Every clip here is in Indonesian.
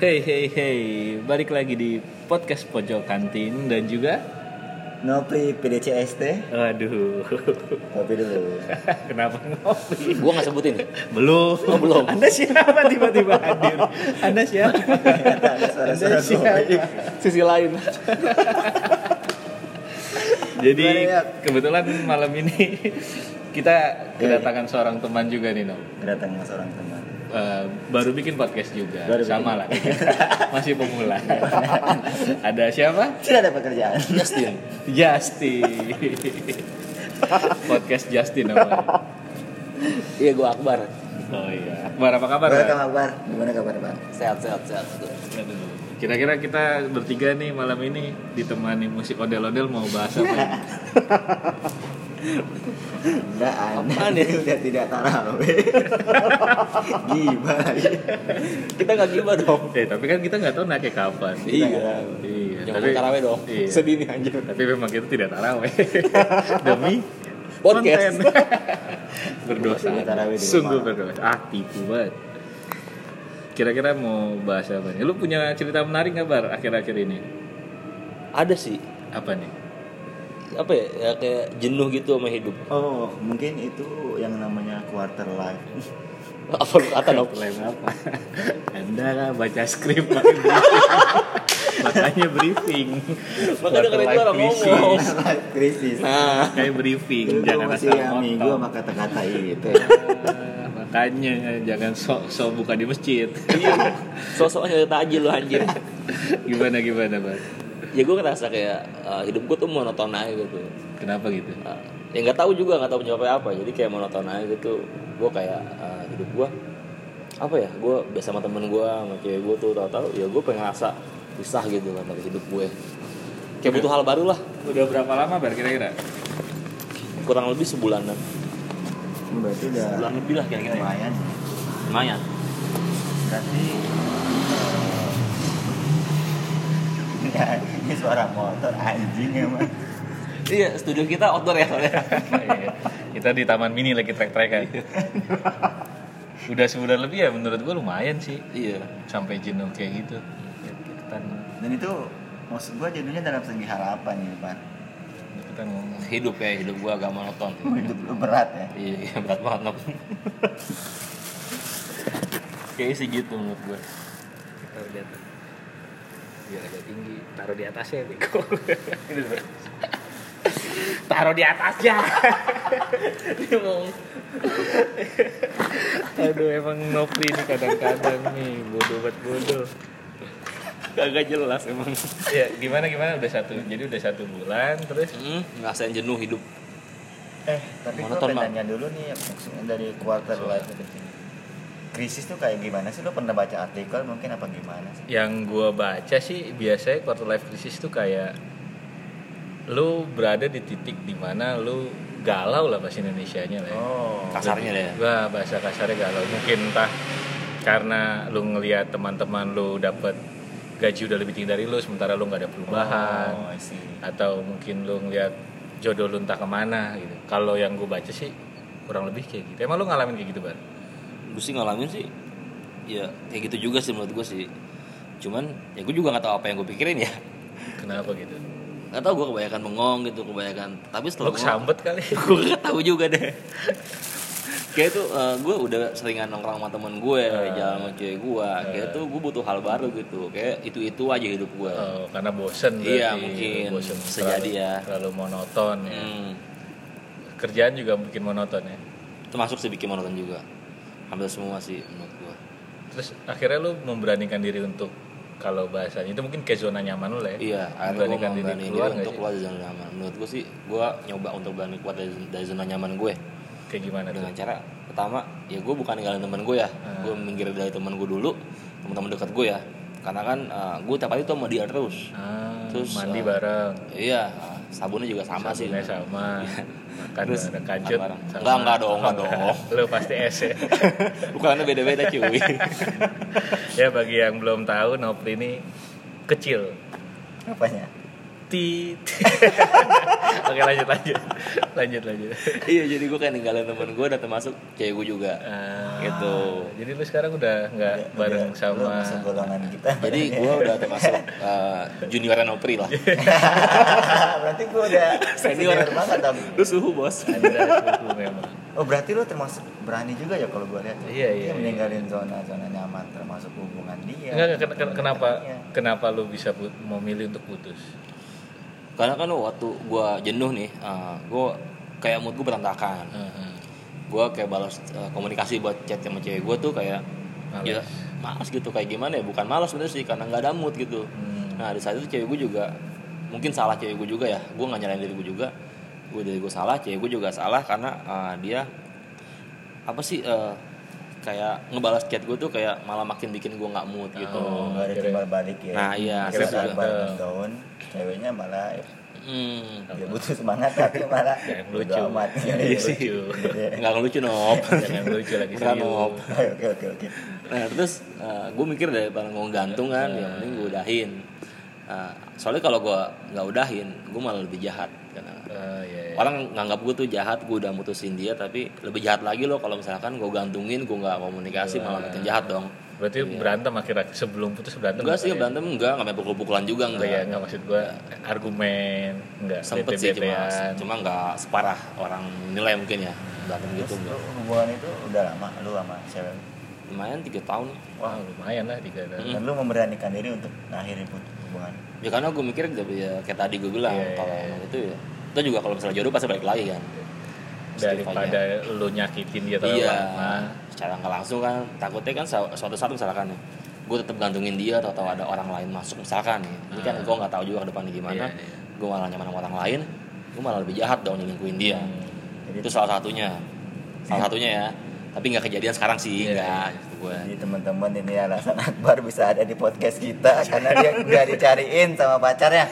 Hey hey hey, balik lagi di podcast pojok kantin dan juga Ngopi PDCST Aduh Kopi dulu Kenapa ngopi? Gua nggak sebutin. Belum Oh, belum. Anda siapa tiba-tiba hadir? Anda siapa? Ada Anda suara-suara siapa? kopi Sisi lain. Jadi kebetulan malam ini kita kedatangan seorang teman juga nih Nom Kedatangan seorang teman Eh, baru bikin podcast juga Baru sama lah masih pemula ada siapa Sudah ada pekerjaan Justin. Justin podcast Justin namanya Iya gua Akbar. oh iya Akbar apa kabar Welcome Bar? Akbar Gimana kabar Bang? Sehat sehat sehat. Kira-kira kita bertiga nih malam ini ditemani musik ondel-ondel mau bahas apa? Enggak Apaan aneh ya? Udah tidak tarawih Gimana Kita nggak gibah dong. eh tapi kan kita nggak tahu naiknya kapan. Iya. Iya. Jangan taraweh dong. Iya. Sedih nih anjir. Tapi memang kita tidak taraweh demi Podcast. konten. berdosa. Tidak taraweh Sungguh berdosa. Ah tipu banget. Kira-kira mau bahas apa nih? Lu punya cerita menarik nggak bar akhir-akhir ini? Ada sih. Apa nih? Apa ya? Ya kayak jenuh gitu sama hidup. Oh mungkin itu yang namanya quarter life Apa lu kata dong? Lain apa? Anda kan baca skrip makanya briefing. Makanya dengerin Quarter orang life ngomong. crisis Nah, Kayak briefing, jangan asal motong. sama kata-kata itu Ah, makanya jangan sok sok buka di masjid. iya. Sosoknya tajil lu anjir. gimana gimana bang? Ya gue ngerasa kayak uh, hidup gue tuh monoton aja gitu. Kenapa gitu? Uh, ya nggak tahu juga nggak tahu penyebabnya apa. Jadi kayak monoton aja gitu. Gue kayak uh, hidup gue apa ya? Gue biasa sama temen gue sama cewek gue tuh tahu-tahu ya gue pengen ngerasa pisah gitu kan dari hidup gue. Kayak butuh hal baru lah. Udah berapa lama bar kira-kira? Kurang lebih sebulanan. Berarti udah Sebulan lebih lah kira-kira ya. lumayan Lumayan. Berarti eh, ini suara motor anjing emang. Iya, studio kita outdoor ya soalnya. Iya. Kita di taman mini lagi trek-trekan. Udah sebulan lebih ya menurut gua lumayan sih iya. sampai jenuh kayak gitu. Kita Dan itu maksud gua jadinya dalam segi hal apa nih, Pak? kita ngomong Hidup ya, hidup gua agak monoton. Hidup lu berat ya. Iya, iya, berat banget Nob. Kayaknya sih gitu menurut gue. di atas. Biar agak tinggi, taruh di atasnya bar. taruh di atasnya. Dia mau Aduh emang Nopri ini kadang-kadang nih bodoh banget bodoh. kagak jelas emang. Ya gimana gimana udah satu jadi udah satu bulan terus Hmm, ngerasain jenuh hidup. Eh, tapi gua Monoton, pengen nanya dulu nih maksudnya dari quarter life itu. Krisis tuh kayak gimana sih? Lu pernah baca artikel mungkin apa gimana sih? yang gua baca sih biasanya quarter life crisis tuh kayak lu berada di titik di mana lu galau lah bahasa Indonesia-nya lah ya. Oh. Kasarnya deh. Wah, bahasa kasarnya galau. Mungkin entah karena lu ngelihat teman-teman lu dapat gaji udah lebih tinggi dari lu sementara lu nggak ada perubahan Oh, I see. atau mungkin lu ngelihat jodoh lu entah ke mana gitu. Kalau yang gue baca sih kurang lebih kayak gitu. Emang lu ngalamin kayak gitu, Bar? Gue sih ngalamin sih. Ya kayak gitu juga sih menurut gue sih. Cuman ya gue juga nggak tahu apa yang gue pikirin ya. Kenapa gitu? Nggak tahu gue kebanyakan bengong gitu, kebanyakan. Tapi setelah kesambet kali. gue gak tahu juga deh kayak tuh gue udah seringan nongkrong sama temen gue Ah. jalan sama cewek gue kayak tuh gue butuh hal baru gitu kayak itu itu aja hidup gue Oh, karena bosen Iya, mungkin. bosen Bisa terlalu, jadi ya. terlalu monoton ya. hmm, Kerjaan juga mungkin monoton ya. termasuk sih bikin monoton juga hampir semua sih menurut gue Terus akhirnya lu memberanikan diri untuk kalau bahasanya itu mungkin kayak zona nyaman lu lah ya. iya Memberanikan diri keluar diri nggak untuk keluar dari zona nyaman menurut gue sih gue nyoba untuk berani keluar dari, dari zona nyaman gue Kayak gimana tuh? dengan cara pertama ya gue bukan ninggalin temen gue ya Hmm. gue minggir dari temen gue dulu teman-teman dekat gue ya karena kan gue tiap hari tuh sama dia terus Ah, Terus, mandi uh, bareng. Iya, sabunnya juga sama sih. Sabunnya sama. Makan Terus, bareng kancut. Enggak, enggak dong, enggak dong. Lu pasti es ya. Ukurannya beda-beda cuy. ya bagi yang belum tahu Nopri ini kecil. Apanya? Tit oke lanjut lanjut. Lanjut lanjut. Iya jadi gue kayak ninggalin temen gue dan termasuk cewek gue juga. Ah, Gitu. jadi lu sekarang udah nggak bareng sama masuk golongan kita. Jadi gue udah termasuk uh, junior Renopri lah. Berarti gue udah Senior. banget dong lu suhu bos. Anda suhu memang. Oh berarti lu termasuk berani juga ya kalau gue lihat Iya, iya, Dia iya. meninggalin zona-zona nyaman termasuk hubungan dia Enggak, ken- ken- kenapa Iya. kenapa lu bisa put- mau milih untuk putus karena kan waktu gue jenuh nih uh, gue kayak mood gue berantakan Heeh. gue kayak balas uh, komunikasi buat chat sama cewek gue tuh kayak Males. ya malas gitu kayak gimana ya bukan malas sebenarnya sih karena nggak ada mood gitu Hmm. nah di saat itu cewek gue juga mungkin salah cewek gue juga ya gue nggak nyalain diri gue juga gue dari gue salah cewek gue juga salah karena uh, dia apa sih uh, kayak ngebalas chat gue tuh kayak malah makin bikin gue nggak mood gitu Oh. nggak ada timbal balik ya Nah, iya, saat juga. down ceweknya malah hmm. dia butuh semangat tapi malah Jangan bodo lucu. amat. Iya sih. nggak ngelucu nop Jangan lucu lagi serius. Nop. oke oke oke Nah terus gue mikir daripada mau gantung kan, ya mending gue udahin. Nah, soalnya kalau gue nggak udahin, gue malah lebih jahat. Karena Ah, iya, iya. Orang nganggap gue tuh jahat, gue udah mutusin dia, tapi lebih jahat lagi loh kalau misalkan gue gantungin, gue nggak komunikasi, malah makin jahat dong. berarti berantem akhirnya sebelum putus berantem Enggak sih ya? berantem enggak, nggak sampai pukul-pukulan juga enggak ya enggak. enggak maksud gua argumen enggak Sempet sih cuma, cuma nggak separah orang nilai mungkin ya berantem gitu terus enggak. hubungan itu udah lama lu sama cewek Lumayan tiga tahun. wah lumayan lah tiga tahun Hmm. dan lu memberanikan diri untuk ngakhiri hubungan Ya karena gue mikir ya kayak tadi gue bilang Iya, iya, kalau emang itu ya itu juga kalau misalnya jodoh pasti balik lagi kan. daripada lu nyakitin dia terlalu iya lama secara nggak langsung kan takutnya kan su- suatu saat misalkan ya gue tetap gantungin dia atau, atau ada orang lain masuk misalkan ya ini kan Ah. gue nggak tahu juga ke depannya gimana Iya, iya. gue malah nyaman sama orang lain gue malah lebih jahat dong nyelingkuhin dia Hmm. itu salah satunya salah satunya ya tapi nggak kejadian sekarang sih Iya, iya. Gue jadi teman-teman ini alasan Akbar bisa ada di podcast kita karena dia udah dicariin sama pacarnya.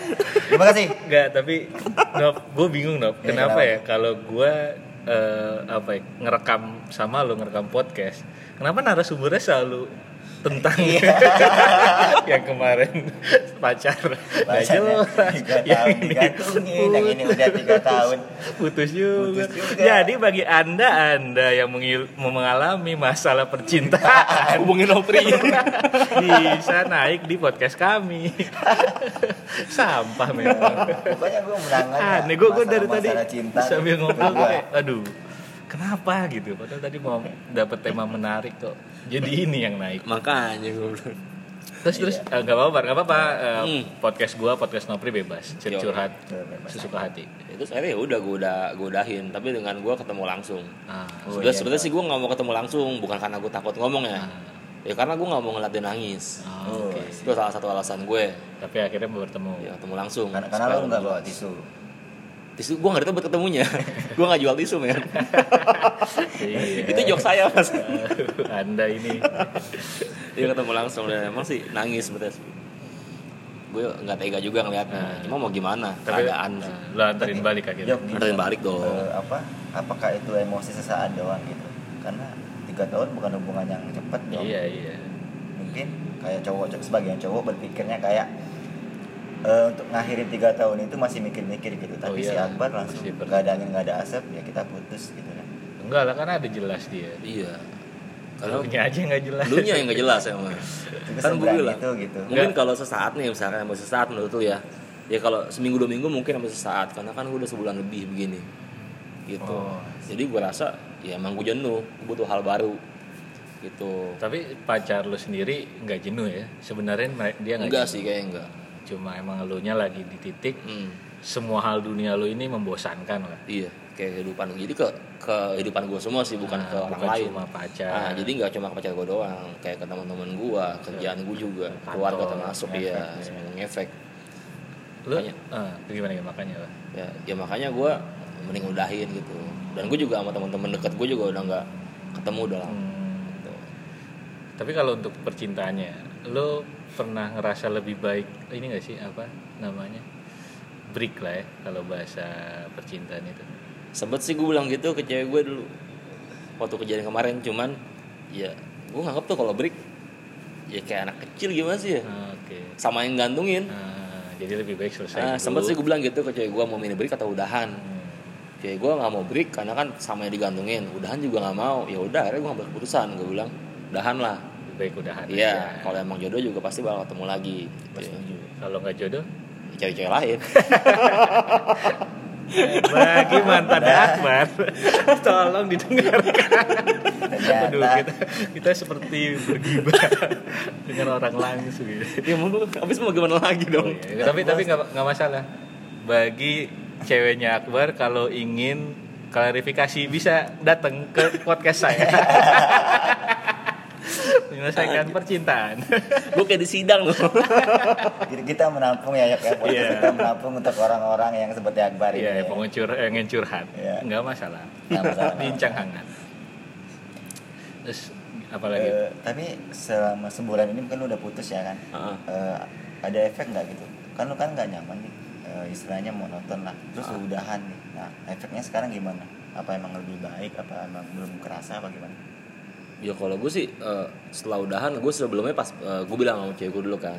Terima kasih. Enggak, tapi Nop, gue bingung Nop. Ya, Kenapa kenapa? ya? Kalau gue eh, apa ya, ngerekam sama lo ngerekam podcast, kenapa narasumbernya selalu tentang Iya. yang kemarin. Pacar. Nggak Pacarnya jelas, yang ini digantungin, yang ini udah tiga tahun. putus juga. Putus juga. Jadi bagi anda anda yang mengalami masalah percintaan. Hubungin Opri bisa naik di podcast kami. Sampah memang. pokoknya gue menangani aneh gue gue dari tadi cinta. sambil ngobrol. Aduh kenapa gitu? Padahal tadi mau dapet tema menarik kok. Jadi ini yang naik. Makanya gue bilang. Terus terus? Eh, nggak apa-apa nggak apa-apa. Eh, Hmm. podcast gua podcast Nopri bebas. Curhat Bebas. sesuka hati. Itu akhirnya ya udah gue udah gue udahin. Tapi dengan gue ketemu langsung. Ah Oh, sebenarnya iya, sebenarnya sih gue nggak mau ketemu langsung. Bukan karena gue takut ngomong ya. Ya karena gue nggak mau ngeliat dia nangis. Ah, Oh, oke. Itu salah satu alasan gue tapi akhirnya bertemu. Ya ketemu langsung. Karena karena lo nggak bawa tisu tisu gue nggak ada tempat ketemunya. Gue nggak jual tisu men. Iya. Itu jok saya mas. Anda ini. Dia ketemu langsung dan emang sih nangis betul gue nggak tega juga ngeliatnya. Cuma mau gimana? Tapi keadaan. ah, lo anterin balik akhirnya. Jok, gitu. Anterin balik dong. Eh, apa apakah itu emosi sesaat doang gitu? Karena tiga tahun bukan hubungan yang cepet dong iya iya. Mungkin kayak cowok sebagian cowok berpikirnya kayak eh, untuk ngakhirin tiga tahun itu masih mikir-mikir gitu. Tapi si iya. Akbar langsung nggak ada angin nggak ada asap ya kita putus gitu kan. Enggak lah kan ada jelas dia. Iya. Karena Lunya aja nggak jelas. Lu nya yang nggak jelas emang. Itu kan gue bilang itu gitu. mungkin Enggak. kalau sesaat nih misalkan mau sesaat menurut lu ya. Ya kalau seminggu dua minggu mungkin sampai sesaat karena kan gue udah sebulan lebih begini. Gitu. Oh. jadi gue rasa ya emang gue jenuh gue butuh hal baru. Gitu. Tapi pacar lu sendiri nggak jenuh ya? Sebenarnya dia nggak enggak jenuh. sih kayaknya enggak Cuma emang lu nya lagi di titik hmm. semua hal dunia lu ini membosankan lah. iya kayak kehidupan jadi ke kehidupan gue semua sih bukan Nah, ke orang bukan lain cuma pacar. Nah, jadi nggak cuma ke pacar gue doang kayak ke teman-teman gue kerjaan gue juga Kantor, keluarga termasuk ngefek iya ya. semua ngefek Lu Makanya. ah, gimana ya makanya lah. ya, ya makanya gue mending udahin gitu dan gue juga sama teman-teman deket gue juga udah nggak ketemu udah lama Hmm. gitu. Tapi kalau untuk percintaannya, lu pernah ngerasa lebih baik ini gak sih apa namanya? Break lah ya kalau bahasa percintaan itu. sempet sih gue bilang gitu ke cewek gue dulu waktu kejadian kemarin cuman ya gue nganggap tuh kalau break ya kayak anak kecil gimana sih ya Ah, Oke. sama yang gantungin Ah, jadi lebih baik selesai Nah, dulu. sempet sih gue bilang gitu ke cewek gue mau mini break atau udahan. Hmm. Cewek gue nggak mau break karena kan sama yang digantungin. Udahan juga nggak mau. Ya udah, akhirnya gue ngambil keputusan. Gue bilang udahan lah. Lebih baik udahan Iya, aja. kalau emang jodoh juga pasti bakal ketemu lagi. Gitu. kalau nggak jodoh Cewek-cewek lain. bagi mantan Akbar tolong didengarkan. Aduh, kita, kita seperti bergibah dengan orang langsung gitu. ya mau habis mau gimana lagi Oh, dong? iya. tapi tapi nggak nggak masalah bagi ceweknya Akbar kalau ingin klarifikasi bisa datang ke podcast saya menyelesaikan percintaan gue kayak di sidang loh. Jadi kita menampung ya, ya. Podcast Iya. kita menampung untuk orang-orang yang seperti Akbar ini. Iya, ya. pengecur yang ingin curhat. Iya. Nggak masalah. Nggak masalah. Bincang hangat. Terus apalagi? Eh, tapi selama sebulan ini kan lu udah putus ya kan? Heeh. Eh, ada efek nggak gitu? Kan lu kan nggak nyaman nih. Eh, istilahnya monoton lah. Terus Ah. udahan nih. Nah, efeknya sekarang gimana? Apa emang lebih baik? Apa emang belum kerasa? Apa gimana? Ya kalau gue sih eh, setelah udahan gue sebelumnya pas gue bilang sama cewek gue dulu kan,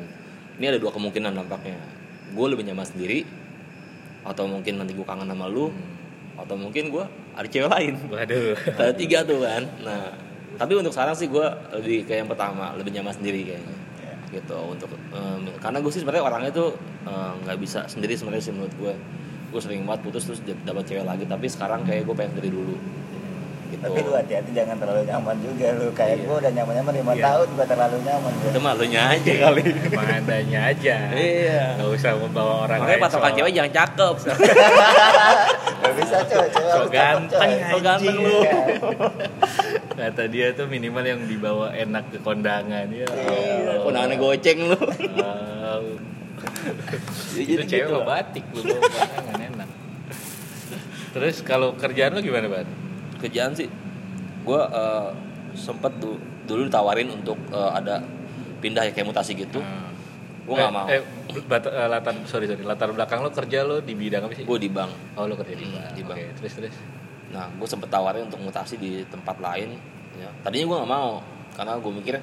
ini ada dua kemungkinan nampaknya. Gue lebih nyaman sendiri, atau mungkin nanti gue kangen sama lu, atau mungkin gue ada cewek lain. Waduh. Ada tiga tuh kan. Nah, tapi untuk sekarang sih gue lebih kayak yang pertama, lebih nyaman sendiri kayaknya. Ya. Gitu untuk em, karena gue sih sebenarnya orangnya tuh eh, nggak bisa sendiri sebenarnya sih menurut gue. Gue sering banget putus terus dap- dapat cewek lagi, tapi sekarang kayak gue pengen sendiri dulu. Gitu. Tapi lu hati-hati jangan terlalu nyaman juga lu. Kayak Iya. gua udah nyaman-nyaman 5 Iya. tahun gua terlalu nyaman. gua. Itu malunya aja kali. Emang adanya aja. Iya. Nggak usah membawa orang Makanya lain patokan cewek jangan cakep. Gak bisa coy, cewek So ganteng, coy. so ganteng lu. Iya. Kata dia tuh minimal yang dibawa enak ke kondangan ya. Iya, Kondangannya goceng lu. Wow. Ya, itu jadi cewek gitu batik lu bawa kondangan enak. Terus kalau kerjaan lu gimana, Ban? Kerjaan sih gue sempet du- dulu ditawarin untuk eh, ada pindah ya kayak mutasi gitu. Hmm. Gue nggak Eh, mau. Eh, bat- eh, latar sorry sorry latar belakang lo kerja lo di bidang apa sih? Gue di bank. Oh lo kerja di Hmm, bank. di bank. Oke, terus terus. Nah, gue sempet tawarin untuk mutasi di tempat lain. Ya. Tadinya gue nggak mau karena gue mikir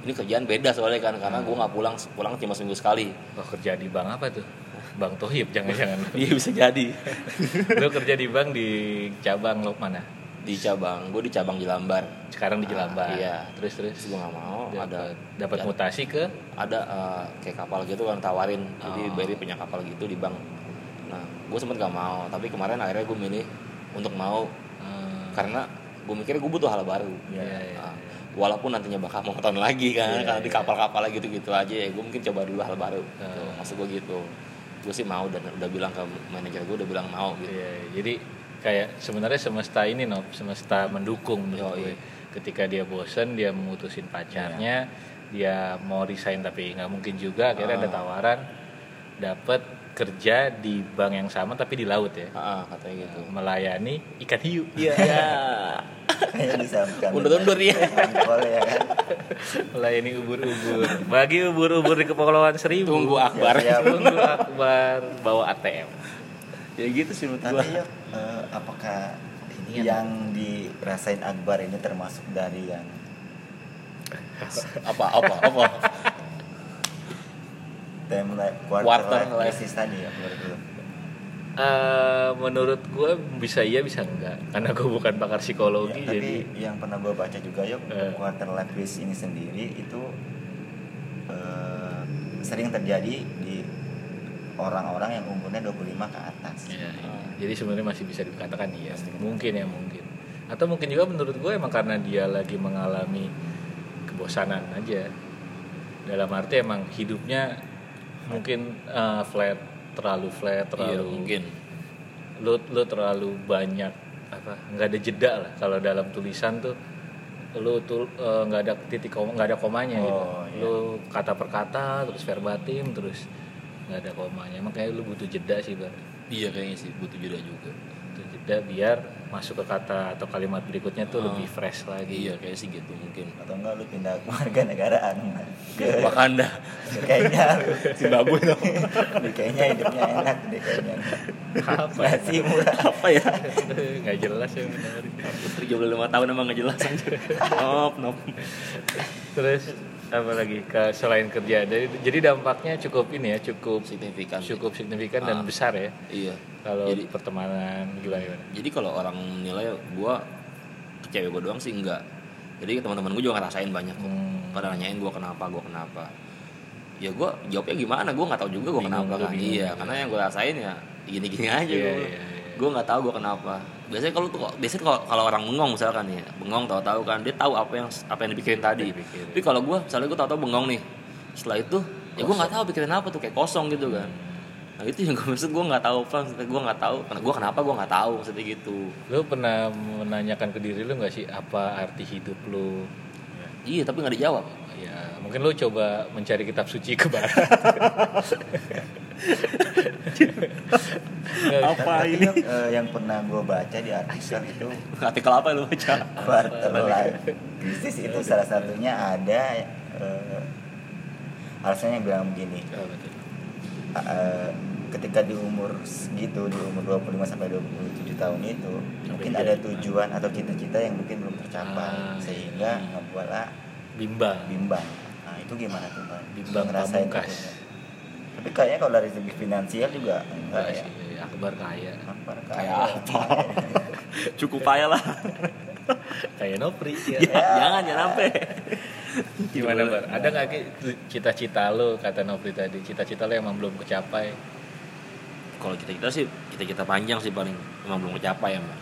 ini kerjaan beda soalnya kan karena gue nggak pulang pulang cuma seminggu sekali. Oh kerja di bank apa tuh? Bank Tohib jangan-jangan. Iya bisa jadi lo kerja di bank di cabang lo mana? Di cabang gue di cabang Jelambar. Sekarang di Ah, Jelambar. iya. Terus terus. Terus gue nggak mau ada Dapat mutasi ke ada eh, kayak kapal gitu kan tawarin jadi Oh. Barry punya kapal gitu di bank nah gue sempet gak mau tapi kemarin akhirnya gue milih untuk mau eh, karena gue mikir gue butuh hal baru Iya, iya, Nah, walaupun nantinya bakal mau tahun lagi kan Iya, karena di iya. kapal-kapal gitu gitu aja ya gue mungkin coba dulu hal baru gitu. Ah. maksud gue gitu gue sih mau dan udah bilang ke manajer gue udah bilang mau gitu Iya, jadi kayak sebenarnya semesta ini no, semesta mendukung menurut Yoi. gue. Ketika dia bosen, dia memutusin pacarnya, dia mau resign tapi nggak mungkin juga. Akhirnya ada Ah. tawaran, dapat kerja di bank yang sama tapi di laut ya, Ah, katanya gitu melayani ikan hiu. iya Kayak bisa bukan. undur-undur ya Jempol ya kan. melayani ubur-ubur. Bagi ubur-ubur di Kepulauan Seribu. tunggu akbar Siap. Tunggu akbar bawa ATM. Ya gitu sih menurut gue eh, apakah Ini yang dirasain Akbar ini termasuk dari yang apa apa apa time life quarter, Quarter life life. crisis tadi ya menurut lu? Eh, menurut gue bisa iya bisa enggak karena gue bukan pakar psikologi Ya, jadi tapi yang pernah gue baca juga yuk Eh. quarter life crisis ini sendiri itu eh, sering terjadi di orang-orang yang umurnya 25 ke atas. Iya, iya. Jadi sebenarnya masih bisa dikatakan iya. Mungkin ya mungkin. Atau mungkin juga menurut gue emang karena dia lagi mengalami kebosanan aja. Dalam arti emang hidupnya mungkin eh, flat, terlalu flat, iya terlalu mungkin lu lu terlalu banyak apa nggak ada jeda lah kalau dalam tulisan tuh lu tuh eh, nggak ada titik koma nggak ada komanya gitu Oh, iya. lu kata per kata terus verbatim terus nggak ada komanya. Makanya lu butuh jeda sih bar iya kayaknya sih butuh jeda juga. Butuh jeda biar masuk ke kata atau kalimat berikutnya tuh Oh. lebih fresh lagi. Iya kayak sih gitu mungkin. Atau enggak lu pindah ke warga negaraan? Ke Wakanda. Kayaknya. Zimbabwe dong kayaknya hidupnya enak deh kayaknya. apa Nasi murah. apa ya? Nggak jelas ya benar. 75 tahun emang gak jelas aja Nop, nop. terus apalagi ke selain kerja. Jadi jadi dampaknya cukup ini ya cukup signifikan. cukup signifikan dan Ah. besar ya. Iya. Kalau Jadi- pertemanan gimana gimana jadi kalau orang nilai gue ke cewek gue doang sih enggak. Jadi teman-teman gue juga ngerasain banyak kok. Hmm. pada nanyain gue kenapa gue kenapa. Ya gue jawabnya gimana? Gue nggak tahu juga gue kenapa kan. bingung. iya karena yang gue rasain ya gini-gini aja Iya, gue iya, iya. gue nggak tahu gue kenapa. Biasanya kalau tuh biasanya kalau kalau orang bengong misalkan ya bengong tahu-tahu kan dia tahu apa yang apa yang dipikirin tadi. Dipikirin. tapi kalau gue misalnya gue tahu-tahu bengong nih setelah itu ya gue nggak tahu pikirin apa tuh kayak kosong gitu kan nah itu yang gue maksud gue nggak tahu apa maksudnya gue nggak tahu. Karena gue kenapa gue nggak tahu maksudnya gitu. Lu pernah menanyakan ke diri lu nggak sih apa arti hidup lu? Iya tapi nggak dijawab. Ya mungkin lu coba mencari kitab suci ke barat. Tapi yang, eh, yang pernah gue baca di artikel itu. Artikel apa lu baca? Quarter life crisis itu salah satunya ada eh, alasannya bilang begini eh, ketika di umur segitu di umur 25 sampai 27 tahun itu mungkin ada tujuan atau cita-cita yang mungkin belum Ah, tercapai sehingga ngebuatlah bimbang. bimbang. Nah itu gimana tuh Bang? Bimbang ngerasain itu tapi kayaknya kalau dari segi finansial juga enggak enggak ya? sih akbar kaya. Akbar Kayak apa? cukup payah lah kayak Nopri ya. Ya, jangan jangan sampai. Gimana bar ada nggak cita-cita lo kata Nopri tadi? Cita-cita lo emang belum kecapai. Kalau kita sih kita kita panjang sih paling. Emang belum kecapai ya Mbak.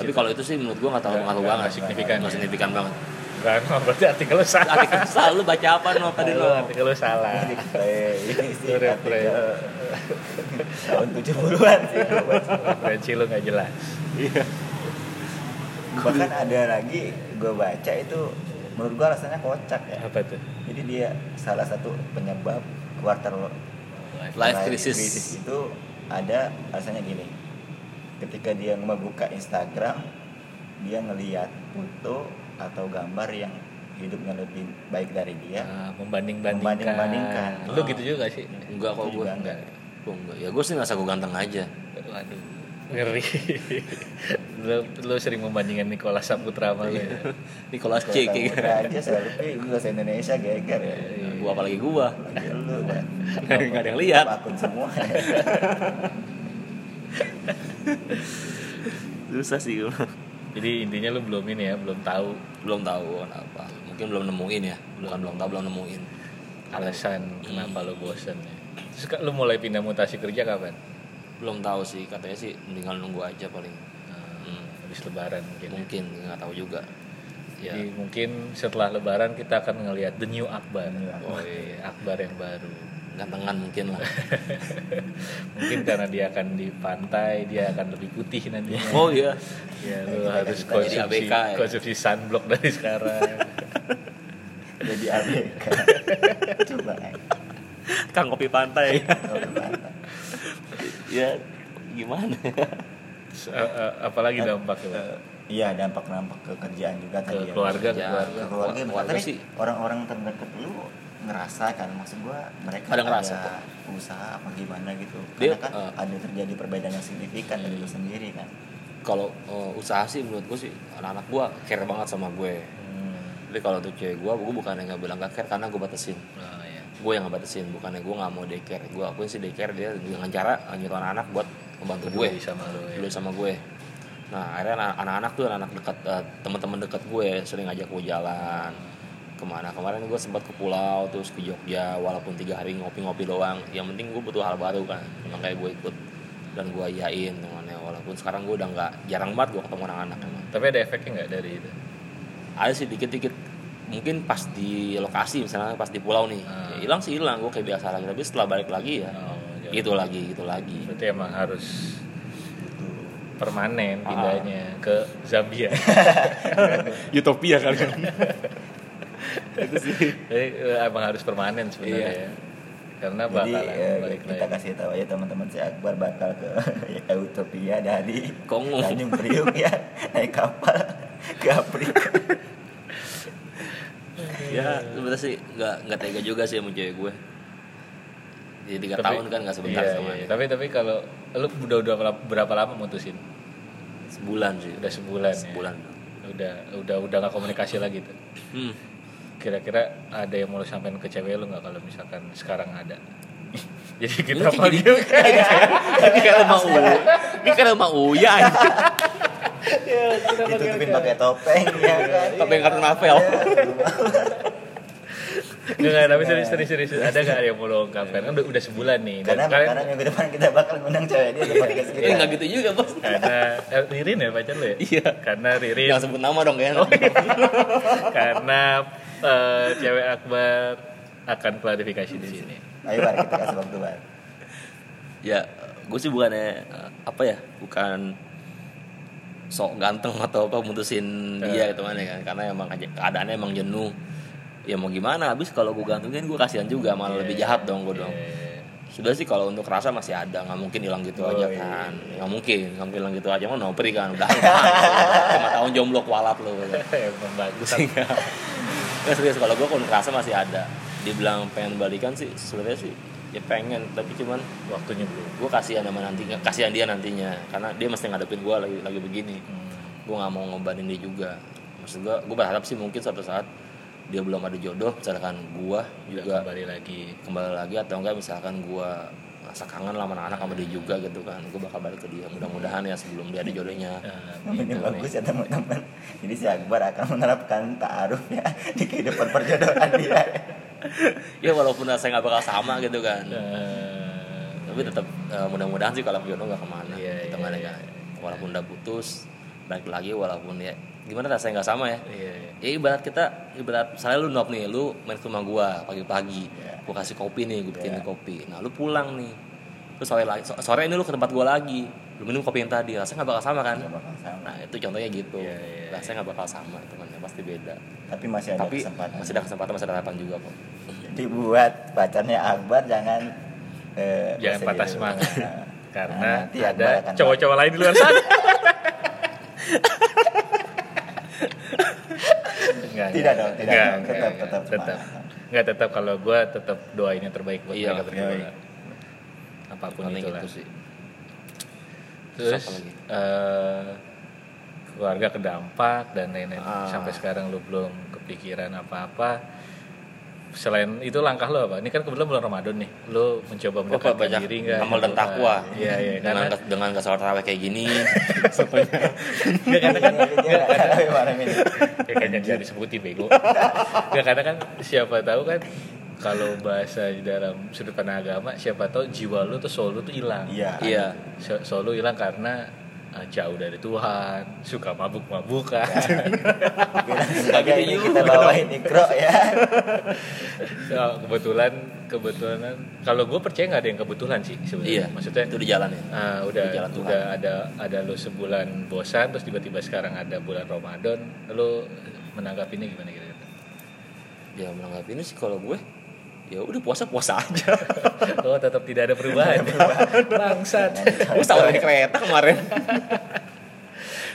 tapi kalau itu sih menurut gua nggak terlalu nggak banget. signifikan nggak ya. signifikan banget. No, berarti artikel lo salah. Artikel salah lu baca apa no tadi Lo lo artikel salah. Lu refresh. artikel tahun 70-an sih referensi lo nggak jelas bahkan ada lagi gue baca itu menurut gue alasannya kocak ya. Apa tuh jadi dia salah satu penyebab quarter life crisis. itu ada alasannya gini. Ketika dia membuka Instagram dia ngelihat foto atau gambar yang hidupnya lebih baik dari dia. Nah, membanding-bandingkan. Membanding-bandingkan. lo gitu juga sih? Enggak kok Itu gue juga enggak. enggak. Ya gue sih ngerasa gue ganteng aja. Waduh ngeri. Lo, lo sering membandingkan Nicolas Saputra sama lo ya? Nicholas Kalau C gitu. aja selfie bahasa Indonesia geger ya. Gua apalagi gua. Lagi lu kan Nggak ada yang lihat. akun semua. Susah sih gua. Jadi intinya lo belum ini ya belum tahu. Belum tahu kenapa mungkin belum nemuin ya. Bukan belum tahu. belum nemuin. Alasan kenapa lo bosen ya? Terus kan lo mulai pindah mutasi kerja kapan belum tahu sih katanya sih mendingan nunggu aja paling Hmm, habis lebaran mungkin ya. mungkin nggak tahu juga ya Jadi mungkin setelah lebaran kita akan ngelihat the new Akbar. New Akbar. Oh iya, Akbar yang baru. gantengan mungkin lah mungkin karena dia akan di pantai, dia akan lebih putih nantinya. oh iya Ya, lu Kita- harus konsumsi, jadi ABK ya. konsumsi sunblock dari sekarang. jadi ABK coba eh. kang kopi pantai Kalau mantap. Ya gimana eh, eh, apalagi dampaknya? Bang? Eh, iya dampak dampak ke kerjaan juga Ke tadi ya. keluarga, ke Ya, keluarga. ke keluarga, Keluarga tapi sih. orang-orang terdekat lu ngerasa kan maksud gua mereka Ada ngerasa ada usaha apa gimana gitu Dia, karena kan eh, ada terjadi perbedaan yang signifikan dari lu sendiri kan kalau eh, usaha sih menurut gue sih anak-anak gue care banget sama gue Hmm. jadi kalau tuh cewek gue gue bukan yang nggak bilang gak care karena gue batasin Oh, iya. Gue yang ngebatasin bukannya gue nggak mau daycare. Gue akuin sih daycare dia dengan cara nyuruh anak-anak buat membantu gue. sama lo ya. dulu sama gue. Nah akhirnya anak- anak-anak tuh anak dekat eh, teman-teman dekat gue sering ngajak gue jalan. Ke mana kemarin gue sempat ke pulau terus ke Jogja walaupun tiga hari ngopi-ngopi doang. Yang penting gue butuh hal baru kan makanya gue ikut dan gue iyain temannya. Walaupun sekarang gue udah nggak jarang banget gue ketemu anak-anak. Emang Tapi ada efeknya nggak dari itu? ada sih dikit-dikit mungkin pas di lokasi misalnya pas di pulau nih Ah. ya hilang sih hilang gue kayak biasa lagi tapi setelah balik lagi ya Oh, jangan. gitu lagi gitu lagi Berarti emang harus gitu permanen Ah. pindahnya ke Zambia. utopia kali itu sih Jadi eh, emang harus permanen sebenarnya Iya. ya. Karena jadi bakalan eh, balik kita lagi. kasih tahu aja teman-teman si Akbar bakal ke Utopia dari Kongo. Tanjung Priuk ya naik kapal ke Afrika ya sebenarnya sih nggak nggak tega juga sih sama cewek gue jadi tiga Tapi- tahun kan nggak sebentar iya, sama iya. Tapi tapi kalau lu udah udah berapa- lama mutusin? sebulan sih Udah sebulan. ya? sebulan Udah udah udah nggak komunikasi lagi tuh. hmm. kira-kira ada yang mau lo sampein ke cewek lo nggak kalau misalkan sekarang ada jadi Lu kita panggil Ini kalau mau Ini kalau mau Uya ditutupin pakai topeng ya kan? Tapi yang kartu Marvel. Nggak nggak tapi serius serius serius. Ada nggak yang mau lo ungkapkan? Kan udah, udah sebulan nih. Dan karena kalian karena minggu depan kita bakal ngundang cewek dia ke podcast kita. Ini nggak gitu juga bos. Karena eh, Ririn ya pacar lo ya? Iya. karena Ririn Jangan sebut nama dong ya. Karena eh, cewek Akbar akan klarifikasi di sini. Ayo bar kita kasih waktu bar. Ya gue sih bukannya eh, Apa ya Bukan Sok ganteng atau apa Mutusin dia gitu kan ya kan. Karena emang keadaannya emang jenuh. Ya mau gimana Habis kalau gue gantungin gue kasihan juga Malah lebih jahat dong gue dong. Eh, sudah sih kalau untuk rasa masih ada nggak mungkin hilang gitu Oh, aja iya. kan. nggak mungkin nggak mungkin hilang gitu aja. Mau nopri kan udah lima tahun jomblo kualat lo Nggak serius kalau gue kalau rasa masih ada. Dibilang pengen balikan sih sebenarnya sih ya pengen tapi cuman waktunya belum. Gue kasihan sama nanti kasihan dia nantinya. Karena dia mesti ngadepin gue lagi lagi begini. Hmm. gue nggak mau ngebanin dia juga. Maksud gue gue berharap sih mungkin suatu saat dia belum ada jodoh misalkan gue juga juga kembali lagi. kembali lagi atau enggak misalkan gua rasa kangen lah sama anak-anak sama dia juga gitu kan. Gue bakal balik ke dia. Mudah-mudahan ya sebelum dia ada jodohnya. Nah, ini gitu bagus nih. ya teman-teman. Jadi si Akbar akan menerapkan ta'aruf ya di kehidupan perjodohan dia ya walaupun saya nggak bakal sama gitu kan Eh, tapi tetap eh, mudah-mudahan sih kalau jodoh nggak ke mana Iya, gitu iya, kan ya iya. kan walaupun udah putus balik lagi walaupun ya gimana rasanya nggak sama ya iya, iya. ya ibarat kita ibarat misalnya lu nop nih lu main ke rumah gua pagi-pagi Iya. gua kasih kopi nih gua bikinin Iya. kopi nah lu pulang nih terus sore lagi so- sore ini lu ke tempat gua lagi lu minum kopi yang tadi rasanya nggak bakal sama kan? Nggak bakal sama. nah itu contohnya gitu. Iya, iya, rasanya nggak bakal sama temannya pasti beda. Tapi masih ada tapi kesempatan. masih ada kesempatan masih ada harapan juga kok. Jadi buat pacarnya Akbar jangan eh, jangan patah semangat. Nah, karena nanti ada cowok-cowok lain di luar sana. Enggak, Tidak dong, tidak Enggak, dong. enggak, Tetap, enggak. tetap tetap. enggak tetap kalau gue tetap doain yang terbaik buat Iya, mereka berdua. Iya. apa pun paling itulah. gitu sih terus eh, keluarga kedampak dan lain-lain. Ah. sampai sekarang lu belum kepikiran apa-apa. Selain itu langkah lo apa? Ini kan kebetulan bulan Ramadan nih. Lu mencoba mendekatkan banyak diri nggak amal dan Gitu. takwa iya iya. Dengan karena dengan ke sholat tarawih kayak gini. Nggak karena kan Dia nggak tahu malam ini. ya kayaknya dia disebutin bego nggak karena kan siapa tahu kan kalau bahasa di dalam sudut pandang agama siapa tahu jiwa lu tuh soul lu tuh hilang. Iya. iya. So- soul lu hilang karena uh, jauh dari Tuhan suka mabuk-mabukan. Sebagai ini kita bawain ikro ya. Ya, kebetulan kebetulan kalau gue percaya nggak ada yang kebetulan sih sebenarnya. Iya maksudnya itu di jalan ya. ah, udah Di jalan Tuhan. udah ada ada lo sebulan bosan terus tiba-tiba sekarang ada bulan Ramadan lo menanggapinya gimana kira-kira? Ya menanggapi ini sih kalau gue ya udah puasa puasa aja oh tetap tidak ada perubahan bangsat gue sahur di kereta kemarin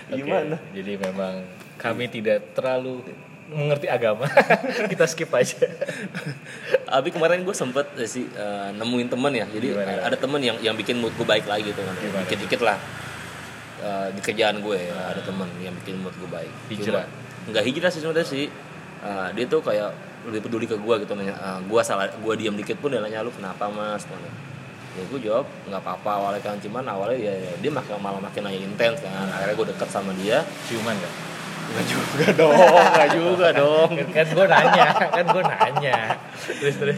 Gimana? jadi memang kami tidak terlalu mengerti agama kita skip aja Tapi kemarin gue sempet eh, sih eh, nemuin temen ya. Jadi Gimana? ada temen yang yang bikin mood gue baik lagi gitu kan. Gimana? Dikit-dikit lah. Eh, di kerjaan gue ya, ada temen yang bikin mood gue baik. Hijrah? Nggak hijrah sih sebenarnya sih. Eh, dia tuh kayak lebih peduli ke gue gitu nanya. eh, gue salah, gue diam dikit pun dia nanya lu kenapa mas? Nanya. Ya gue jawab nggak apa-apa awalnya kan cuman awalnya ya, ya, dia makin malah makin nanya intens kan. Akhirnya gue deket sama dia. ciuman gak? Nggak juga dong, nggak juga dong. kan gue nanya kan gue nanya terus terus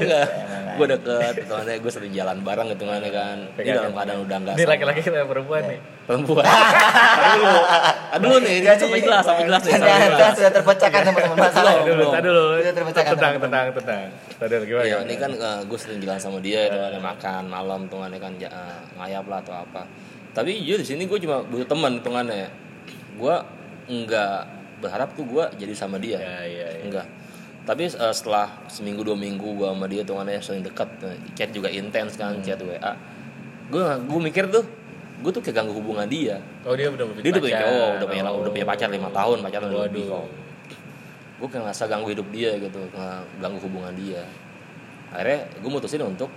gue deket, temannya gue sering jalan bareng gitu kan ya kan. Ini dalam keadaan udah enggak ini laki-laki kita perempuan nih perempuan. Tadi dulu nih, sampai jelas, sampai jelas nih, sudah terpecahkan teman-teman masalah. Belum, Tadi dulu, dulu. Sudah terpecahkan Tentang, teman-teman. tentang, tentang. Tadi gimana? Iya, ini kan gue sering jalan sama dia itu kan makan malam tuh kan ya kan eh, ngayap lah atau apa. Tapi jujur di sini gue cuma butuh teman hitungannya. Gue enggak berharap tuh gue jadi sama dia. Ya, iya, iya. Enggak. Tapi eh, setelah seminggu dua minggu gue sama dia tuh kan ya sering dekat, chat juga intens kan, chat WA. Gue gue mikir tuh, gue tuh kayak ganggu hubungan dia. Oh dia udah punya Dia udah punya pacar. cowok, udah punya Oh. udah punya pacar lima tahun, pacaran udah Waduh. lebih kok. Gue kayak ngerasa ganggu hidup dia gitu, ganggu hubungan dia. Akhirnya gue mutusin untuk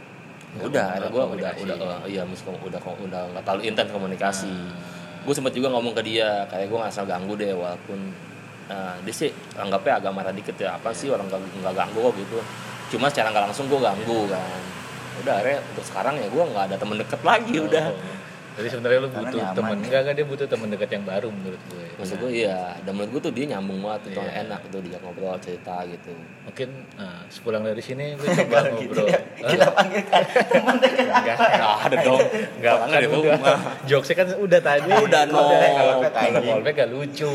ya udah, akhirnya gue udah udah eh, iya udah udah nggak terlalu intens komunikasi. Hmm. Gue sempet juga ngomong ke dia, kayak gue ngerasa ganggu deh walaupun Nah, dia sih anggapnya agak marah dikit ya apa sih orang nggak nggak ganggu kok? gitu. Cuma secara nggak langsung gue ganggu kan. Udah akhirnya untuk sekarang ya gue nggak ada temen deket lagi udah. Oh. Jadi sebenarnya lu Karena butuh nyaman. temen enggak enggak dia butuh temen dekat yang baru menurut gue. maksud gue iya dan menurut gue tuh dia nyambung banget itu Iya. enak itu dia ngobrol cerita gitu Mungkin nah, sepulang dari sini lu coba Kalau gitu ngobrol. ya, kita panggilkan teman dekat Enggak, nggak ada dong enggak kan rumah. Jokesnya kan udah tadi. Udah, no. Kalau. Callback gak lucu.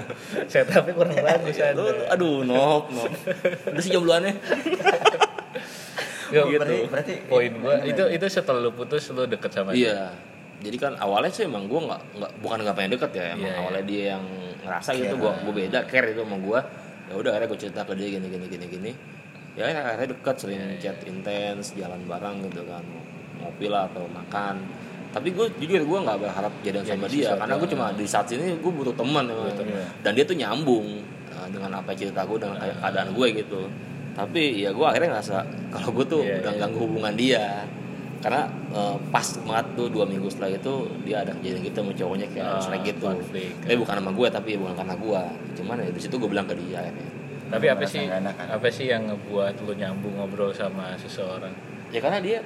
Setupnya kurang bagus aduh nop nop udah sih jombloannya Berarti- gitu. berarti- poin gua itu itu setelah lu putus lu deket sama dia. Iya jadi kan awalnya sih emang gue nggak nggak bukan nggak pengen deket ya emang Iya, iya. awalnya dia yang ngerasa gitu gue gue beda care itu sama gue ya udah akhirnya gue cerita ke dia gini gini gini gini ya akhirnya deket sering Iya, chat intens jalan bareng gitu kan ngopi lah atau makan tapi gue jujur gue nggak berharap jadian Jadi sama dia sesuatu. karena gue cuma di saat ini gue butuh teman emang. Butuh teman. dan dia tuh nyambung uh, dengan apa cerita gue dengan kayak keadaan gue gitu tapi ya gue akhirnya ngerasa kalau gue tuh Iya, udah iya. ganggu hubungan dia karena uh, pas banget tuh dua minggu setelah itu dia ada kejadian gitu sama cowoknya kayak Ah, sering gitu konflik. tapi bukan sama gue tapi bukan karena gue cuman ya situ gue bilang ke dia akhirnya Tapi apa sih enak kan? apa sih yang ngebuat lu nyambung ngobrol sama seseorang? ya karena dia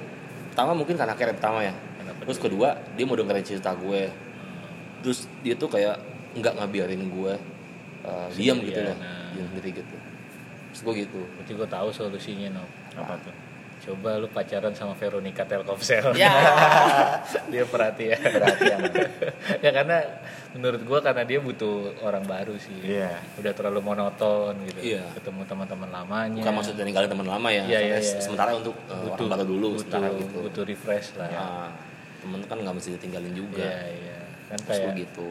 pertama mungkin karena care pertama ya Kenapa terus kedua dia mau dengerin cerita gue terus dia tuh kayak nggak ngabiarin gue uh, diam gitu loh nah. diam sendiri gitu terus gue gitu Berarti gue tahu solusinya no. Apa tuh? Coba lu pacaran sama Veronica Telkomsel. ya dia perhatian. perhatian. ya karena menurut gua karena dia butuh orang baru sih. Iya. Udah terlalu monoton gitu. Iya. Ketemu teman-teman lamanya. bukan maksudnya ninggalin teman lama ya Iya, iya, Tapi iya. sementara untuk uh, orang baru dulu butuh, sementara gitu butuh refresh lah. ya temen kan nggak mesti ditinggalin juga Iya, iya. Kan terus kayak gitu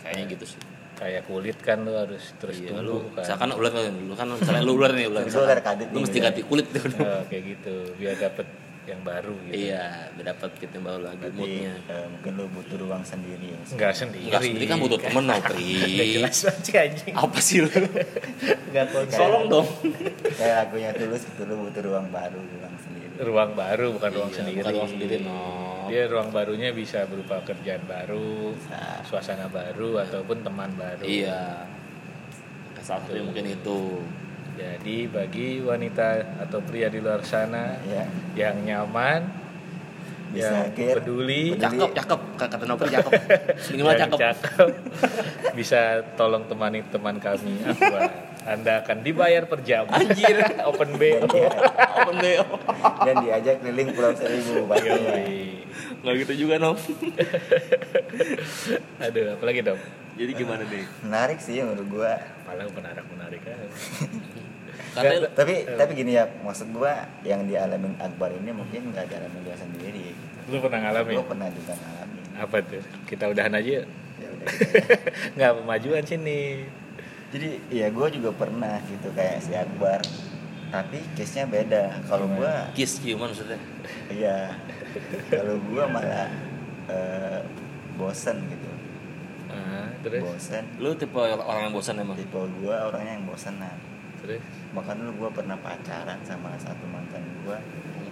kayaknya gitu sih kayak kulit kan lu harus terus iya, tumbuh lu kan. misalkan ular kan lu kan misalnya lu ular nih ular Itu ular kadit lu mesti gitu. ganti kulit tuh Oh, kayak gitu biar dapet yang baru gitu. iya biar dapat fit yang baru lagi Berarti moodnya eh, mungkin lu butuh ruang sendiri ya. Enggak sendiri. Enggak sendiri kan butuh temen no Nggak Pri jelas banget sih anjing. apa sih lu Enggak konsol. tolong dong Kayak lagunya tulus gitu lu butuh ruang baru, ruang sendiri. ruang baru bukan ruang Iya, sendiri. bukan ruang sendiri, no. Dia ruang barunya bisa berupa kerjaan baru, Bisa. suasana baru ataupun teman baru. iya salah satunya mungkin itu Jadi bagi wanita atau pria di luar sana Iya. yang nyaman, Bisa yang peduli, Peduli. cakep cakep kata Novel cakep minimal yang cakep cakep, bisa tolong temani teman kami Akbar. Anda akan dibayar per jam. Anjir, open BO. open BO Dan diajak keliling Pulau Seribu. Yoi. Nggak gitu juga Nov Aduh, apalagi dong? jadi gimana deh Menarik sih menurut gua. Paling menarik menarik kan. karena Tapi tapi gini ya, maksud gua yang dialamin Akbar ini mungkin nggak dialamin dia sendiri. Lu pernah ngalamin? Gua pernah juga ngalamin. Apa tuh? Kita udahan aja yuk. Ya udah. Nggak pemajuan sini. Jadi ya gue juga pernah gitu kayak si Akbar. Tapi case-nya beda. Kalau gua kiss ciuman maksudnya Iya. Kalau gua malah eh, bosen gitu. Nah, terus Bosen. lu tipe orang yang bosan emang Tipe gua orangnya yang bosenan. terus Bahkan dulu gua pernah pacaran sama satu mantan gua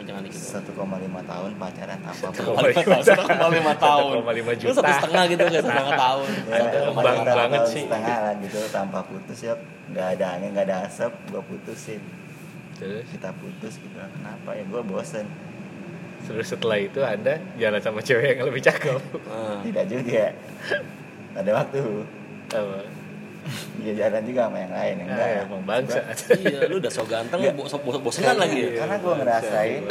jangan dikit 1,5 tahun pacaran tanpa Satu putus. koma lima satu koma lima tahun 1,5 lu juta. satu setengah gitu kan satu setengah tahun Ya, pacaran banget sih. Setengah lah gitu tanpa putus ya. Nggak ada angin, nggak ada asap, gua putusin. terus Kita putus gitu. Kenapa ya gua bosen. Terus setelah itu anda jalan sama cewek yang lebih cakep Nah, Tidak juga. Ada waktu. apa Ya jalan juga sama yang lain enggak. ah, emang bangsa iya lu udah so ganteng lu bos bos bosenan lagi ya Karena gue ngerasain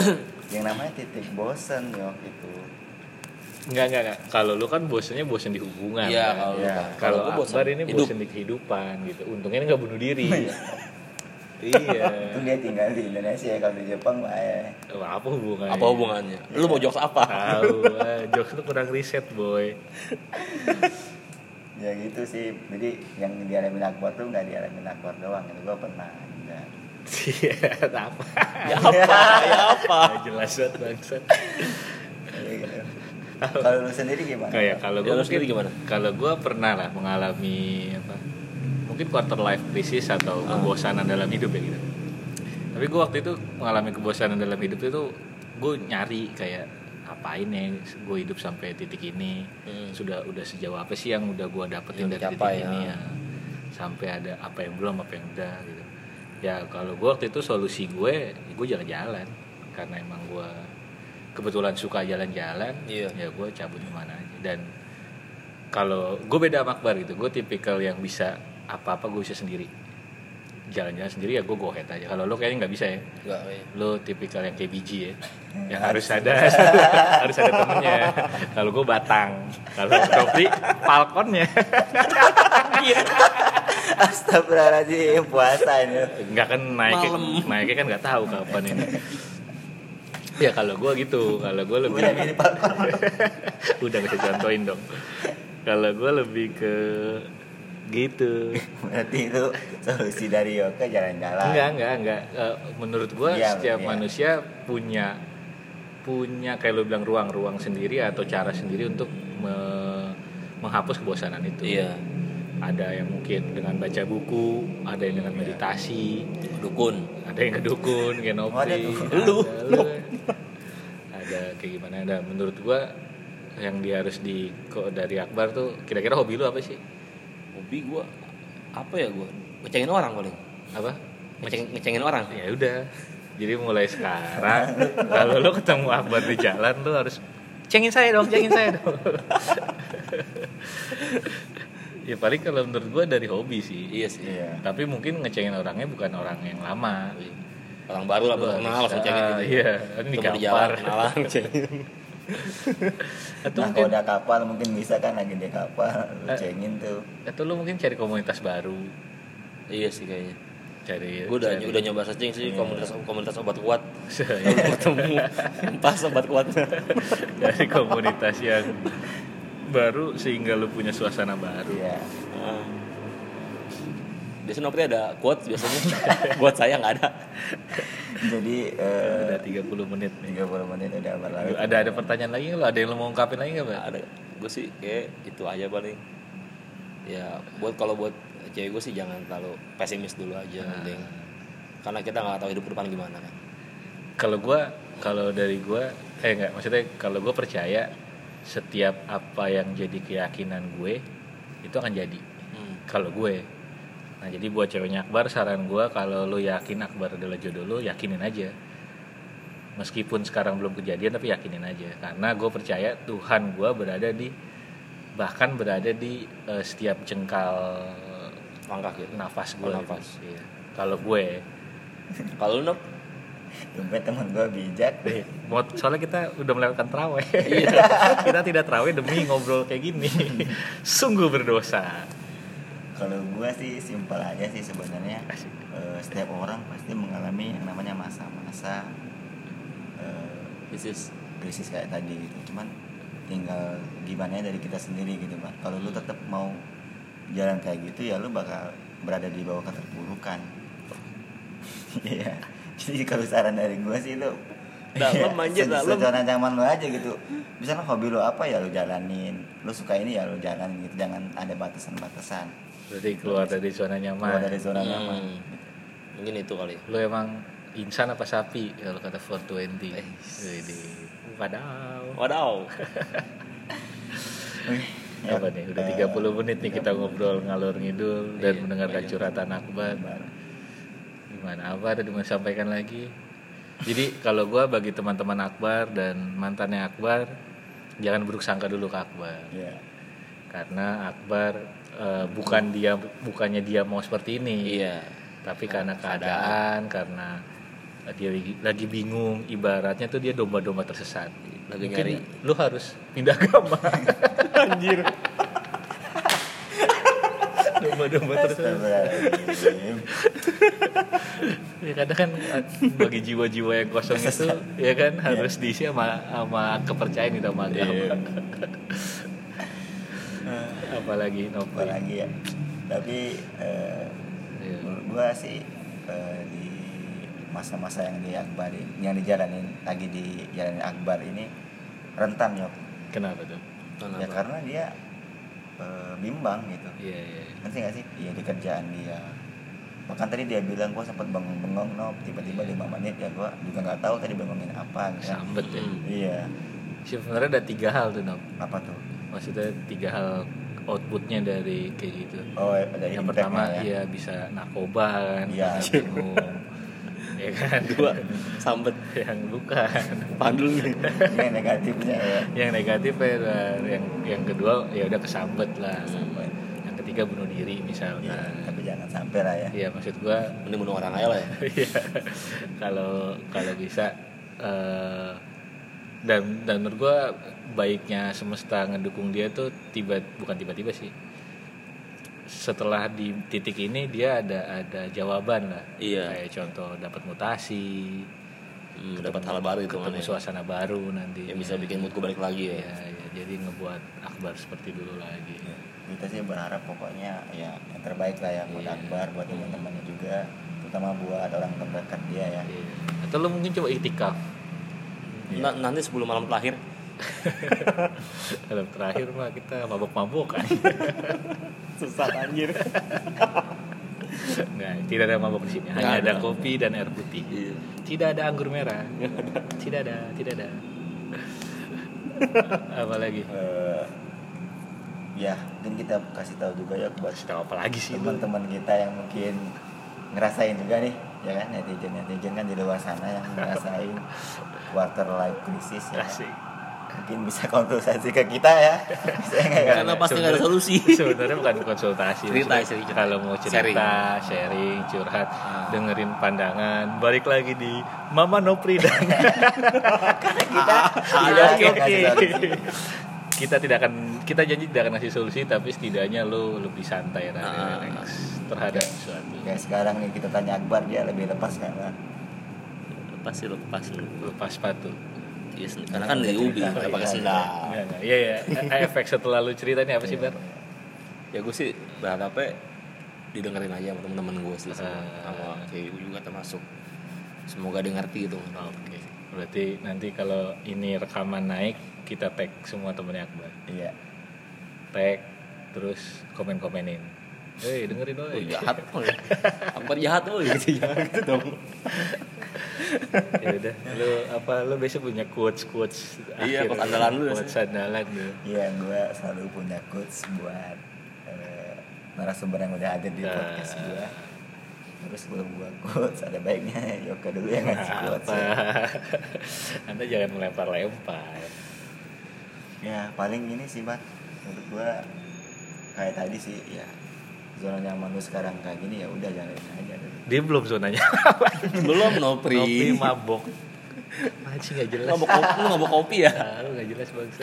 yang namanya titik bosen yo itu. Enggak, enggak, enggak. Kalau lu kan bosennya bosen di hubungan. iya kan? kalau lu Iya. kan. Kalau gua bosan Akbar ini hidup. bosen di kehidupan gitu. Untungnya ini nggak bunuh diri. Iya. iya. Itu dia tinggal di Indonesia kalau di Jepang mah ya. Wah, apa hubungannya? apa hubungannya lu mau jokes apa Tahu, ah, jokes lu kurang riset, boy. Ya gitu sih. Jadi yang dialamin Akbar tuh nggak dialamin Akbar doang. Itu gue pernah juga. Iya, apa? ya apa ya apa jelas banget bangsat. Ya gitu. Kalau lu sendiri gimana? Kayak kalau Ya, gue lu sendiri gimana? Kalau gue pernah lah mengalami apa? Mungkin quarter life crisis atau Ah. kebosanan dalam hidup ya gitu. Tapi gue waktu itu mengalami kebosanan dalam hidup itu gue nyari kayak apain ya gue hidup sampai titik ini Hmm. sudah udah sejauh apa sih yang udah gue dapetin Yang dari titik dicapai, ini ya. ya sampai ada apa yang belum apa yang udah gitu ya kalau gue waktu itu solusi gue ya gue jalan-jalan karena emang gue kebetulan suka jalan-jalan Iya. ya gue cabut ke mana aja dan kalau gue beda sama Akbar gitu gue tipikal yang bisa apa-apa gue bisa sendiri. Jalan-jalan sendiri ya gue go aja. Kalau lo kayaknya nggak bisa ya. Enggak kayak. lo tipikal yang kayak biji ya. Yang harus ada. Harus ada. Temennya. Kalau gue batang. Kalau Robri falconnya. Astagfirullahaladzim puasa ini. nggak kan naiknya naiknya kan nggak tahu kapan ini. Ya kalau gue gitu. Kalau gue lebih Udah mirip Falcon. udah bisa contohin dong. Kalau gue lebih ke gitu Berarti itu solusi dari Yoga jalan-jalan. enggak enggak enggak Eh, menurut gue Iya, setiap iya. manusia punya punya kayak lo bilang ruang-ruang sendiri atau cara sendiri untuk me- menghapus kebosanan itu Iya. ada yang mungkin dengan baca buku ada yang dengan Iya. meditasi Dukun. ada yang kedukun Oh, ada, Lu, lu. ada kayak gimana ada menurut gua yang dia harus di kok dari Akbar tuh kira-kira hobi lu apa sih Hobi gua apa ya gua? Ngecengin orang paling. apa Ngeceng, ngecengin orang. ya udah jadi mulai sekarang kalau lu ketemu Akbar di jalan lu harus cengin saya dong cengin saya dong ya paling kalau menurut gua dari hobi sih Iya sih. Iya. tapi mungkin ngecengin orangnya bukan orang yang lama Orang baru lah baru kenal langsung cengin gitu. iya ini gampar jalan kenalan cengin. atau Nah mungkin kalau udah kapal mungkin bisa kan lagi di kapal lu Eh. cengin tuh. atau lu mungkin cari komunitas baru Iya sih kayaknya. cari Gue udah cari- udah nyoba searching sih Iya. komunitas komunitas obat kuat. Ya, Belum ketemu pas obat kuat. dari komunitas yang baru sehingga lu punya suasana baru Iya. Nah. Biasanya Nopri ada quote biasanya. Buat saya nggak ada. Jadi eh, udah 30 menit nih 30 menit udah berlalu. ada ada pertanyaan lagi lo ada yang lo mau ungkapin lagi nggak Pak? ada. Gue sih kayak itu aja paling. Ya buat kalau buat cewek gue sih jangan terlalu pesimis dulu aja penting. Karena kita nggak tahu hidup ke depan gimana kan. kalau gua kalau dari gua eh nggak maksudnya kalau gua percaya setiap apa yang jadi keyakinan gue itu akan jadi Hmm. kalau gue nah jadi buat ceweknya Akbar saran gue kalau lu yakin Akbar adalah jodoh lu yakinin aja meskipun sekarang belum kejadian tapi yakinin aja karena gue percaya Tuhan gue berada di bahkan berada di eh, setiap jengkal Langkah gitu. nafas gue Oh, nafas. Iya. kalau gue Kalau lu Nop, Dompet teman gue bijak. eh, mau soalnya kita udah melewatkan terawih Iya. kita tidak terawih demi ngobrol kayak gini sungguh berdosa Kalau gue sih simpel aja sih sebenarnya. Eh, setiap orang pasti mengalami yang namanya masa-masa eh, bisnis. krisis kayak tadi gitu. Cuman tinggal gimana ya dari kita sendiri gitu kan. Kalau lu tetap mau jalan kayak gitu ya lu bakal berada di bawah keterpurukan. Iya. Jadi kalau saran dari gue sih lu Dalam aja, dalam. Zaman lu aja gitu. Misalnya hobi lu apa ya lu jalanin. Lu suka ini ya lu jalanin gitu. Jangan ada batasan-batasan. Berarti keluar dari zona nyaman Keluar dari zona nyaman. Hmm. Mungkin itu kali. lu emang insan apa sapi kalau kata 420 Eh. Widih. Wadaw Wadaw. Ya, apa nih udah eh, 30 menit nih kita ngobrol ngalur ngidul dan Iya, mendengarkan banyak. curhatan Akbar gimana apa ada mau sampaikan lagi jadi kalau gua bagi teman-teman Akbar dan mantannya Akbar jangan buruk sangka dulu ke Akbar Iya. karena Akbar eh, bukan dia bukannya dia mau seperti ini. Iya. tapi karena keadaan karena dia lagi, lagi bingung ibaratnya tuh dia domba-domba tersesat. Lagi Mungkin nyari. lu harus pindah agama. Anjir. Domba-domba tersesat ya kadang kan bagi jiwa-jiwa yang kosong itu ya kan harus diisi sama sama kepercayaan gitu sama agama. Iya. Apalagi nopo apalagi ya. Tapi eh, Iya. menurut gua sih eh, di masa-masa yang di Akbar ini, yang dijalanin lagi di jalanin Akbar ini rentan ya kenapa tuh? Kenapa? ya karena dia eh, bimbang gitu. Iya iya ngerti gak sih? Iya di kerjaan dia. Bahkan tadi dia bilang gua sempat bengong-bengong no tiba-tiba lima menit ya gua juga nggak tahu tadi bengongin apa gitu kan. sambet ya? Iya. Sebenarnya ada tiga hal tuh Nob. Apa tuh maksudnya tiga hal outputnya dari kayak gitu. Oh dari yang impact-nya pertama ya. ya bisa narkoba kan bingung ya kan? Dua sambet. Yang bukan. Pandul nih. Yang negatifnya ya. Yang negatif ya lah. yang yang kedua ya udah kesambet lah. Yang ketiga bunuh diri ya, misalkan tapi jangan sampai lah ya. Iya maksud gua mending bunuh orang aja lah ya. Iya. kalau kalau bisa eh, dan dan menurut gue baiknya semesta ngedukung dia tuh tiba bukan tiba-tiba sih. Setelah di titik ini dia ada ada jawaban lah. Iya. kayak contoh dapat mutasi hmm, dapat hal baru itu ketemu kan ya. suasana baru nanti. Yang bisa bikin moodku balik lagi ya. Ya, ya jadi ngebuat akbar seperti dulu lagi. Ya, kita sih berharap pokoknya ya yang terbaik lah ya buat Iya. Akbar buat teman-temannya juga terutama buat orang terdekat dia ya. Iya. atau lo mungkin coba itikaf Na- nanti 10 malam terakhir dalam terakhir mah kita mabok-mabok kan susah anjir Nggak, tidak ada mabok di sini. Hanya ada ada. kopi dan air putih. Iya. Tidak ada anggur merah. Tidak ada, tidak ada. apa lagi? Eh, ya mungkin kita kasih tahu juga ya buat Kasih tahu apa lagi sih teman-teman kita yang mungkin ngerasain juga nih ya kan netizen netizen kan di luar sana yang ngerasain quarter life crisis ya Asik. mungkin bisa konsultasi ke kita ya? Karena pasti nggak ada solusi. Sebenarnya bukan konsultasi. Cerita, cerita. Kalau mau cerita, Sharing. sharing, curhat, Ah. dengerin pandangan, balik lagi di Mama Nopri dan kita Iya, tidak oke, solusi. Kita tidak akan kita janji tidak akan ngasih solusi tapi setidaknya lo lebih santai lah Ah. relax terhadap sesuatu kayak sekarang nih kita tanya Akbar dia lebih lepas kan Bang? pasti lepas lepas sepatu Iya, sen- karena kan dari ubi Iya, nggak pakai iya, sendal. Iya, iya. Efek setelah lu cerita ini apa sih, Bar? ya gue sih berharapnya didengerin aja sama teman-teman gue sih sama, Ah. sama kayak gue juga termasuk semoga dia ngerti gitu Oke. Berarti nanti kalau ini rekaman naik, kita tag semua temennya Akbar. iya Tag, terus komen-komenin. Hei, dengerin oh, doi. jahat oh, ya. Akbar jahat oh gitu gitu dong ya udah, lu apa lu besok punya quotes quotes Iya, quotes andalan lu Quotes andalan lu. iya gue selalu punya quotes buat eh, narasumber yang udah ada di Nah. podcast gue terus belum gue quotes ada baiknya Yoka dulu yang ngasih quotes ya. Anda jangan melempar-lempar. ya paling ini sih Bang menurut gue kayak tadi sih ya zona nyaman lu sekarang kayak gini ya udah jalanin aja Dia belum zonanya. belum nopri Ngopi mabok. Masih nggak jelas. ngabok kopi lu ngabok kopi ya Ah, lu nggak jelas bangsa.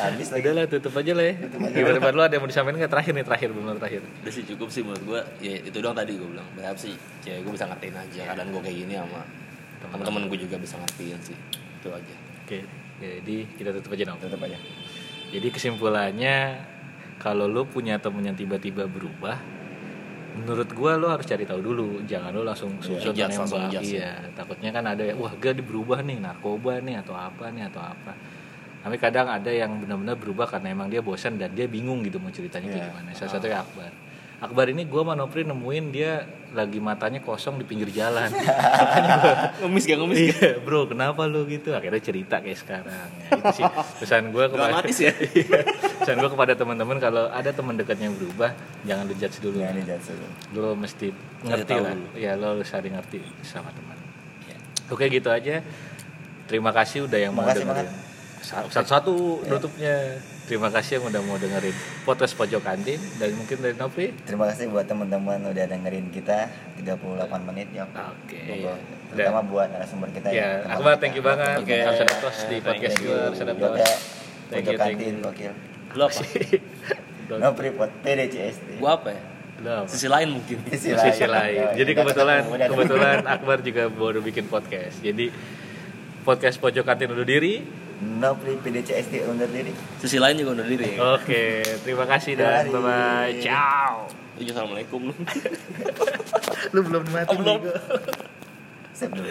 habis lagi Udah lah tutup aja lah ya. Gimana Bar? lu ada yang mau disampaikan nggak terakhir nih terakhir belum terakhir. udah sih cukup sih menurut gue ya itu doang tadi gue bilang berharap sih cewek gue bisa ngertiin aja keadaan gue kayak gini sama teman-teman gue juga bisa ngertiin sih itu aja Oke, jadi kita tutup aja dong. tutup aja Jadi kesimpulannya kalau lu punya temen yang tiba-tiba berubah, menurut gua lu harus cari tahu dulu, jangan lu langsung susun langsung nembak. Iya, takutnya kan ada yang wah gak dia berubah nih narkoba nih atau apa nih atau apa. Tapi kadang ada yang benar-benar berubah karena emang dia bosan dan dia bingung gitu mau ceritanya kayak Iya. gimana. Salah satunya Akbar. Akbar ini gua sama Nopri nemuin dia lagi matanya kosong di pinggir jalan. ngemis gak ngemis Iya, bro, kenapa lu gitu? Akhirnya cerita kayak sekarang. Ya, itu sih pesan gue kepada Dramatis ya? Iya. pesan gue kepada teman-teman kalau ada teman dekatnya yang berubah, jangan lu judge dulu. jangan dijudge dulu Lu mesti ngerti lah. dulu. Ya, lo harus saling ngerti sama teman. Ya. Oke, gitu aja. Terima kasih udah yang mau Makasih dengerin. Satu-satu Ya. nutupnya. Terima kasih yang udah mau dengerin podcast Pojok Kantin dan mungkin dari Nopri. Terima kasih buat teman-teman udah dengerin kita 38 menit ya. Oke. Monggo. Terutama buat narasumber kita Ya, teman Akbar thank you banget. Oke. Harus ada tos di podcast gue, ada tos. Thank Pojok you, thank kantin, you. gokil. lu apa No pripot, PDCST. gue apa ya Belum. sisi lain mungkin Sisi Sisi lain. Oh, Jadi kebetulan kebetulan Akbar juga baru bikin podcast. Jadi podcast Pojok Kantin undur diri. No pri PDCST undur diri. sisi lain juga udah diri Oke, terima kasih dan bye bye. Ciao. Assalamualaikum Lu belum mati Oh, belum. Sip dulu.